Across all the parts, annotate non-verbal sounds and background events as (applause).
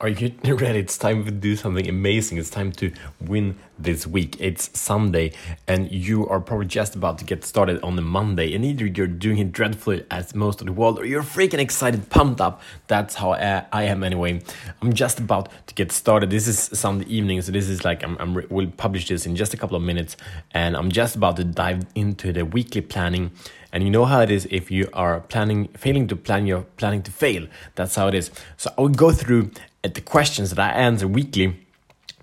Are you (laughs) ready? It's time to do something amazing. It's time to win this week. It's Sunday, and you are probably just about to get started on the Monday. And either you're doing it dreadfully as most of the world, or you're freaking excited, pumped up. That's how I, I am anyway. I'm just about to get started. This is Sunday evening, so this is like I'm, I'm we'll publish this in just a couple of minutes, and I'm just about to dive into the weekly planning. And you know how it is if you are planning, failing to plan, you're planning to fail. That's how it is. So I will go through uh, the questions that I answer weekly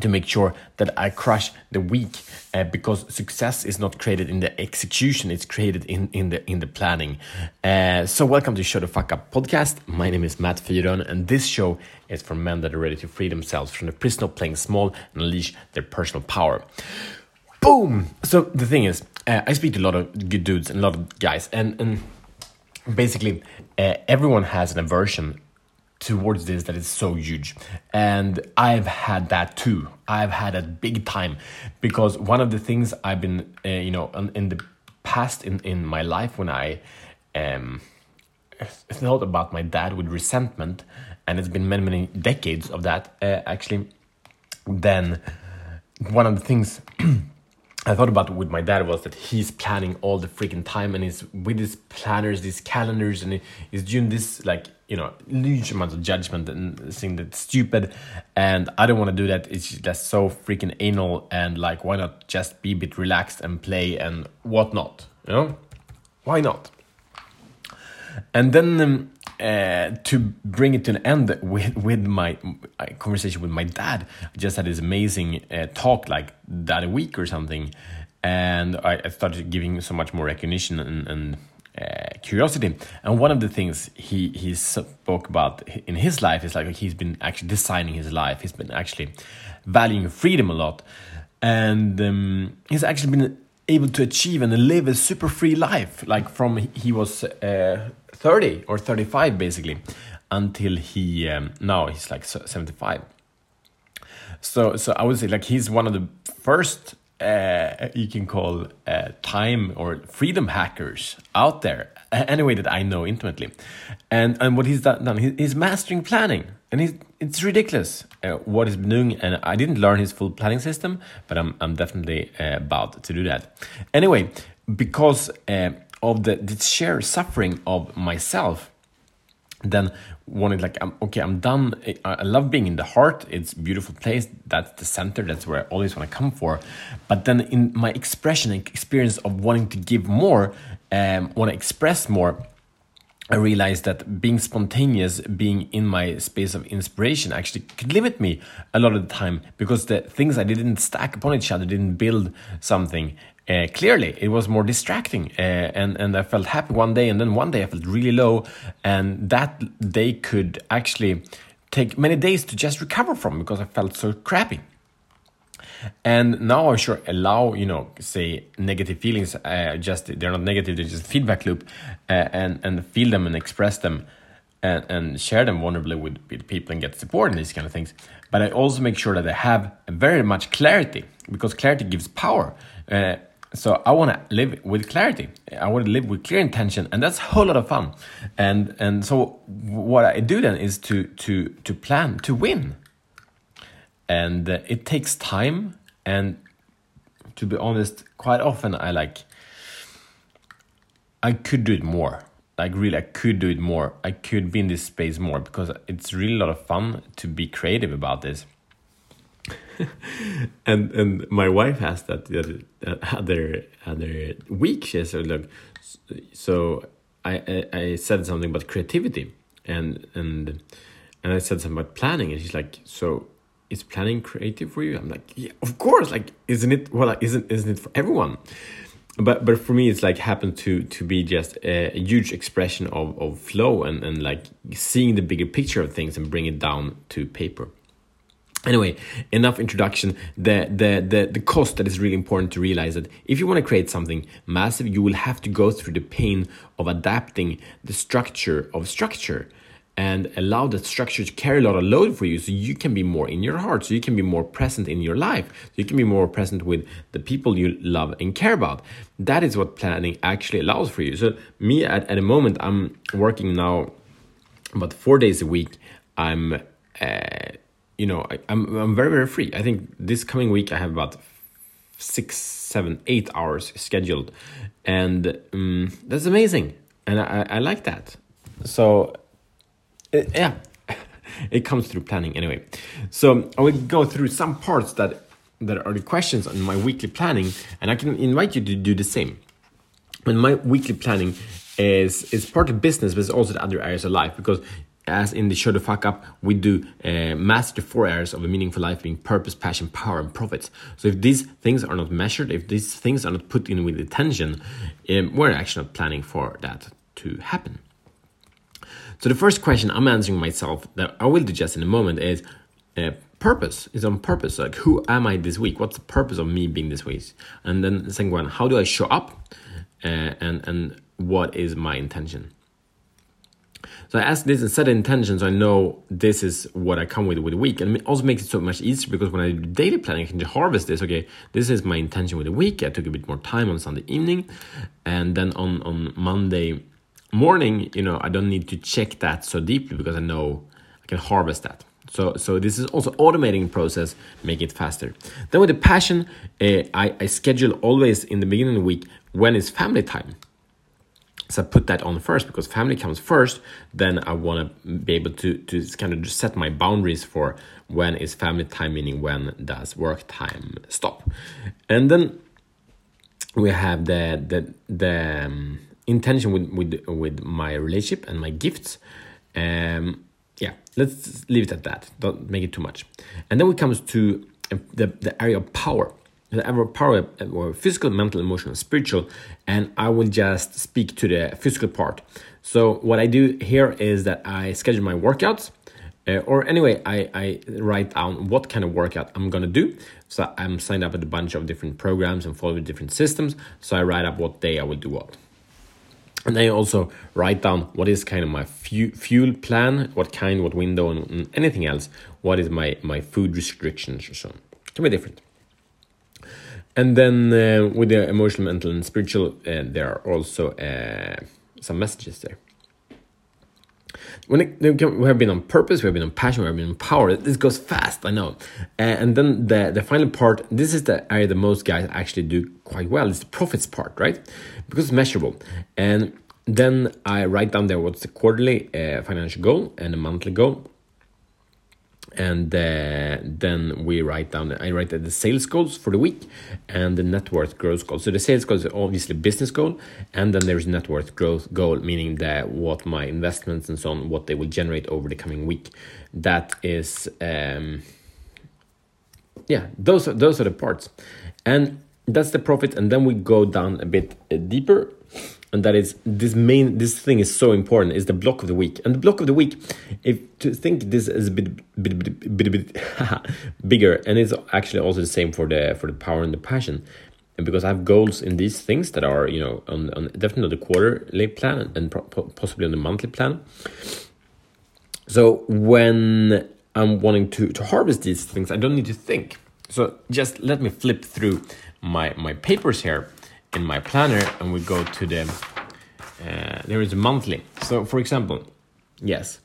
to make sure that I crush the week uh, because success is not created in the execution it's created in, in the in the planning. Uh, so welcome to show the fuck up podcast. My name is Matt Fyron and this show is for men that are ready to free themselves from the prison of playing small and unleash their personal power. Boom! So the thing is uh, I speak to a lot of good dudes and a lot of guys and and basically uh, everyone has an aversion towards this that is so huge. And I've had that too. I've had it big time because one of the things I've been, uh, you know, in, in, the past in, in my life when I um, thought about my dad with resentment, and it's been many, many decades of that uh, actually, then one of the things (clears throat) I thought about with my dad was that he's planning all the freaking time and he's with his planners, these calendars, and he's doing this like you know huge amount of judgment and saying that's stupid. And I don't want to do that. It's just so freaking anal and like why not just be a bit relaxed and play and whatnot, you know? Why not? And then um, uh, to bring it to an end with with my conversation with my dad, I just had this amazing uh, talk like that a week or something, and I, I started giving so much more recognition and, and uh, curiosity. And one of the things he he spoke about in his life is like he's been actually designing his life. He's been actually valuing freedom a lot, and um, he's actually been able to achieve and live a super free life like from he was uh, 30 or 35 basically until he um, now he's like 75 so so i would say like he's one of the first uh, you can call uh, time or freedom hackers out there anyway that i know intimately. And and what he's done he's mastering planning and he's, it's ridiculous uh, what he's been doing. And i didn't learn his full planning system but i'm, I'm definitely uh, about to do that. Anyway because uh, of the, the sheer suffering of myself then wanted like I'm okay I'm done. I love being in the heart. It's beautiful place. That's the center. That's where I always want to come for. But then in my expression and experience of wanting to give more um want to express more I realized that being spontaneous, being in my space of inspiration, actually could limit me a lot of the time because the things I didn't stack upon each other didn't build something. Uh, clearly, it was more distracting, uh, and and I felt happy one day, and then one day I felt really low, and that day could actually take many days to just recover from because I felt so crappy and now I sure allow you know say negative feelings uh, just they're not negative they're just feedback loop uh, and and feel them and express them and, and share them vulnerably with, with people and get support and these kind of things but I also make sure that I have very much clarity because clarity gives power uh, so I want to live with clarity. I want to live with clear intention, and that's a whole lot of fun. And and so what I do then is to to to plan to win and uh, it takes time. And to be honest quite often i like i could do it more. Like really i could do it more. I could be in this space more because it's really a lot of fun to be creative about this. (laughs) And and my wife asked that the other other, other week. She said look so I, I i said something about creativity and and and i said something about planning. And she's like so is planning creative for you? I'm like, yeah, of course. Like, isn't it? Well, isn't isn't it for everyone? But but for me, it's like happened to to be just a, a huge expression of of flow and and like seeing the bigger picture of things and bring it down to paper. Anyway, enough introduction. The, the the the cost that is really important to realize that if you want to create something massive, you will have to go through the pain of adapting the structure of structure and allow that structure to carry a lot of load for you so you can be more in your heart so you can be more present in your life so you can be more present with the people you love and care about. That is what planning actually allows for you. So me at, at the moment i'm working now about four days a week. I'm uh, you know, I, I'm I'm very very free. I think this coming week I have about six, seven, eight hours scheduled, and um, that's amazing, and I, I like that. So, uh, yeah, (laughs) it comes through planning anyway. So I will go through some parts that that are the questions on my weekly planning, and I can invite you to do the same. And my weekly planning is is part of business, but it's also the other areas of life because as in the show the fuck up we do uh, master the four areas of a meaningful life being purpose passion power and profits so if these things are not measured if these things are not put in with attention um, we're actually not planning for that to happen so the first question i'm answering myself that i will do just in a moment is uh, purpose is on purpose. Like who am i this week? What's the purpose of me being this week? And then the second one how do i show up? Uh, and and what is my intention? So I ask this and set intentions. So I know this is what I come with with the week, and it also makes it so much easier because when I do daily planning, I can just harvest this. Okay, this is my intention with the week. I took a bit more time on Sunday evening, and then on on Monday morning, you know, I don't need to check that so deeply because I know I can harvest that. So, so this is also automating process, make it faster. Then with the passion, uh, I, I schedule always in the beginning of the week when is family time. So I put that on first because family comes first. Then I want to be able to to kind of just set my boundaries for when is family time, meaning when does work time stop, and then we have the the the um, intention with with with my relationship and my gifts. Um, yeah, let's leave it at that. Don't make it too much. And then we comes to the the area of power the area of power or physical, mental, emotional, spiritual, and I will just speak to the physical part. So what I do here is that I schedule my workouts, uh, or anyway, I, I write down what kind of workout I'm gonna do. So I'm signed up with a bunch of different programs and follow different systems. So I write up what day I will do what. And I also write down what is kind of my fuel plan, what kind, what window, and anything else. What is my, my food restrictions or so. It can be different. And then uh, with the emotional, mental, and spiritual, uh, there are also uh, some messages there. When it, we have been on purpose, we have been on passion, we have been on power. This goes fast, I know. And then the the final part. This is the area that most guys actually do quite well. It's the profits part, right? Because it's measurable. And then I write down there what's the quarterly uh, financial goal and the monthly goal and uh, then we write down i write the sales goals for the week and the net worth growth goal. So the sales goal is obviously business goal and then there's net worth growth goal meaning that what my investments and so on what they will generate over the coming week. That is um, yeah those are those are the parts. And that's the profit and then we go down a bit uh, deeper and that is this main this thing is so important is the block of the week. And the block of the week if to think this is a bit bit bit, bit, bit (laughs) bigger and it's actually also the same for the for the power and the passion. And because I have goals in these things that are you know on, on definitely the quarterly plan and possibly on the monthly plan. So when I'm wanting to to harvest these things I don't need to think. So just let me flip through my my papers here in my planner and we go to the there is a monthly so for example yes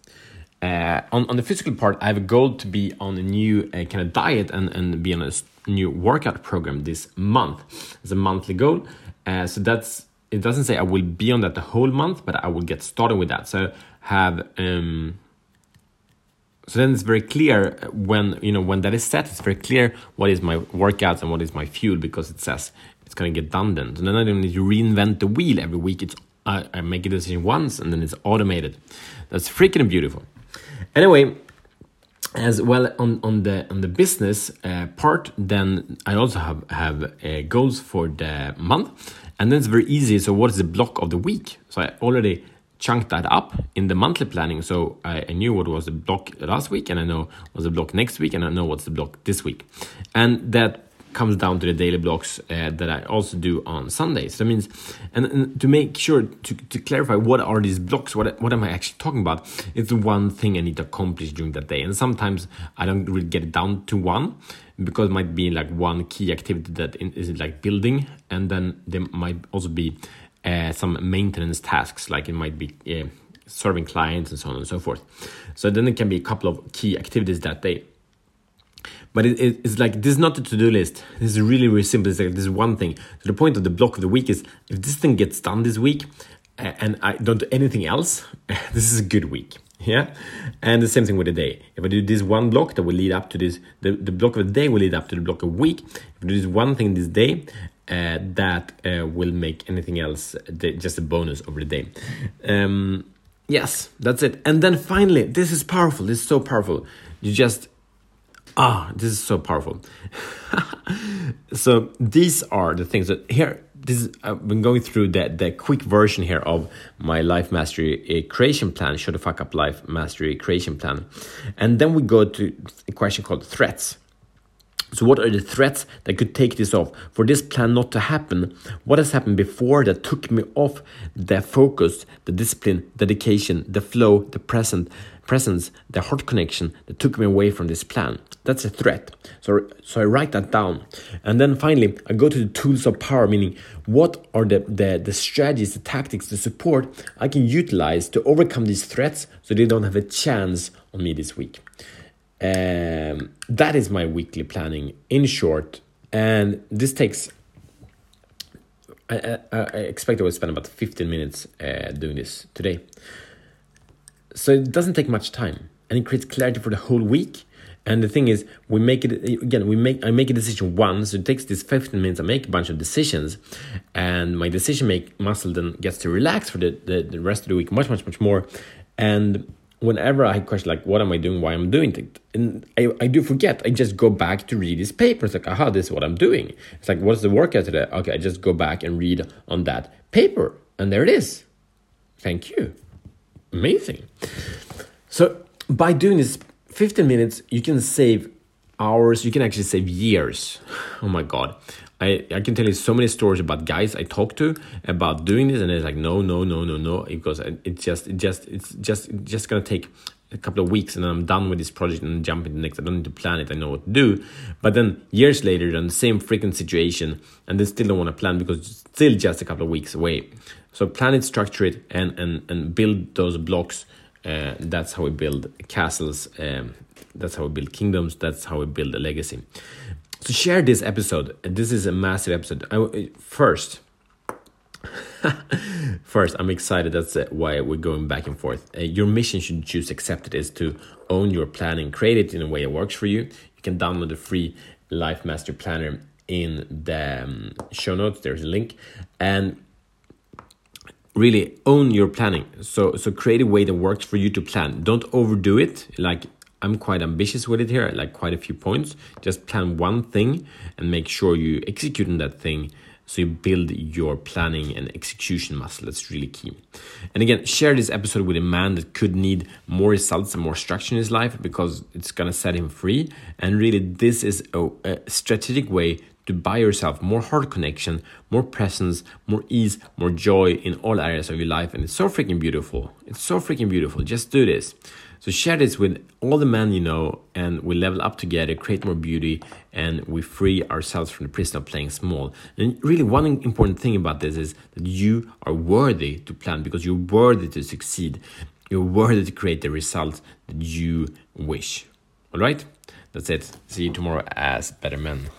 uh, on, on the physical part i have a goal to be on a new uh, kind of diet and, and be on a new workout program this month it's a monthly goal uh, so that's it doesn't say i will be on that the whole month but i will get started with that so have um, so then it's very clear when you know when that is set it's very clear what is my workouts and what is my fuel because it says it's going to get done then. So then I don't need to reinvent the wheel every week. It's I, I make a decision once and then it's automated. That's freaking beautiful. Anyway, as well on, on the on the business uh, part, then I also have have uh, goals for the month, and then it's very easy. So what is the block of the week? So I already chunked that up in the monthly planning. So I, I, knew what was the block last week, and I know what's the block next week, and I know what's the block this week, and that comes down to the daily blocks uh, that I also do on Sundays. That means, and, and, to make sure to, to clarify what are these blocks, what what am I actually talking about? It's one thing I need to accomplish during that day, and sometimes I don't really get it down to one because it might be like one key activity that is like building, and then there might also be uh, some maintenance tasks, like it might be. Uh, serving clients and so on and so forth. So then it can be a couple of key activities that day. But it, it, it's like this is not a to-do list. This is really really simple. It's like this is one thing. So the point of the block of the week is if this thing gets done this week and i don't do anything else (laughs) this is a good week. Yeah? And the same thing with the day. If i do this one block that will lead up to this the, the block of the day will lead up to the block of week. If i do this one thing this day uh, that uh, will make anything else the, just a bonus over the day. Um, yes that's it. And then finally this is powerful. This is so powerful. You just ah this is so powerful (laughs) so these are the things that here this is, I've been going through the, the quick version here of my life mastery creation plan, show the fuck up life mastery creation plan. And then we go to a question called threats. So, what are the threats that could take this off? For this plan not to happen, what has happened before that took me off the focus, the discipline, dedication, the flow, the present, presence, the heart connection that took me away from this plan? That's a threat. So, so I write that down. And then finally, I go to the tools of power, meaning what are the, the, the strategies, the tactics, the support I can utilize to overcome these threats so they don't have a chance on me this week. Um, that is my weekly planning in short. And this takes, I, I, I expect I will spend about 15 minutes uh, doing this today. So it doesn't take much time and it creates clarity for the whole week. And the thing is, we make it again. We make I make a decision once. It takes this 15 minutes. I make a bunch of decisions, and my decision make muscle then gets to relax for the, the, the rest of the week much much much more. And whenever I question like what am I doing, why I'm doing it, and I, I do forget. I just go back to read these papers. Like aha, this is what I'm doing. It's like what's the workout today? Okay, I just go back and read on that paper, and there it is. Thank you. Amazing. So by doing this 15 minutes, you can save hours. You can actually save years. Oh my god. I, I can tell you so many stories about guys I talk to about doing this, and it's like no, no, no, no, no, because it's just, it just, it's just, it's just gonna take a couple of weeks, and then I'm done with this project and jump into the next. I don't need to plan it. I know what to do. But then years later, in the same freaking situation, and they still don't want to plan because it's still just a couple of weeks away. So plan it, structure it, and and and build those blocks. Uh, that's how we build castles. Um, that's how we build kingdoms. That's how we build a legacy So share this episode. This is a massive episode. I, first, (laughs) first, I'm excited. That's why we're going back and forth. Uh, your mission should choose accept it is to own your planning, create it in a way that works for you. You can download the free Life Master Planner in the um, show notes. There's a link, and really own your planning. So, so create a way that works for you to plan. Don't overdo it. Like I'm quite ambitious with it here, like quite a few points. Just plan one thing and make sure you execute on that thing so you build your planning and execution muscle. That's really key. And again, share this episode with a man that could need more results and more structure in his life because it's gonna set him free. And really, this is a, a strategic way to buy yourself more heart connection, more presence, more ease, more joy in all areas of your life. And it's so freaking beautiful. It's so freaking beautiful. Just do this. So share this with all the men you know, and we level up together, create more beauty, and we free ourselves from the prison of playing small. And really, one important thing about this is that you are worthy to plan because you're worthy to succeed. You're worthy to create the results that you wish. All right, that's it. See you tomorrow as better men.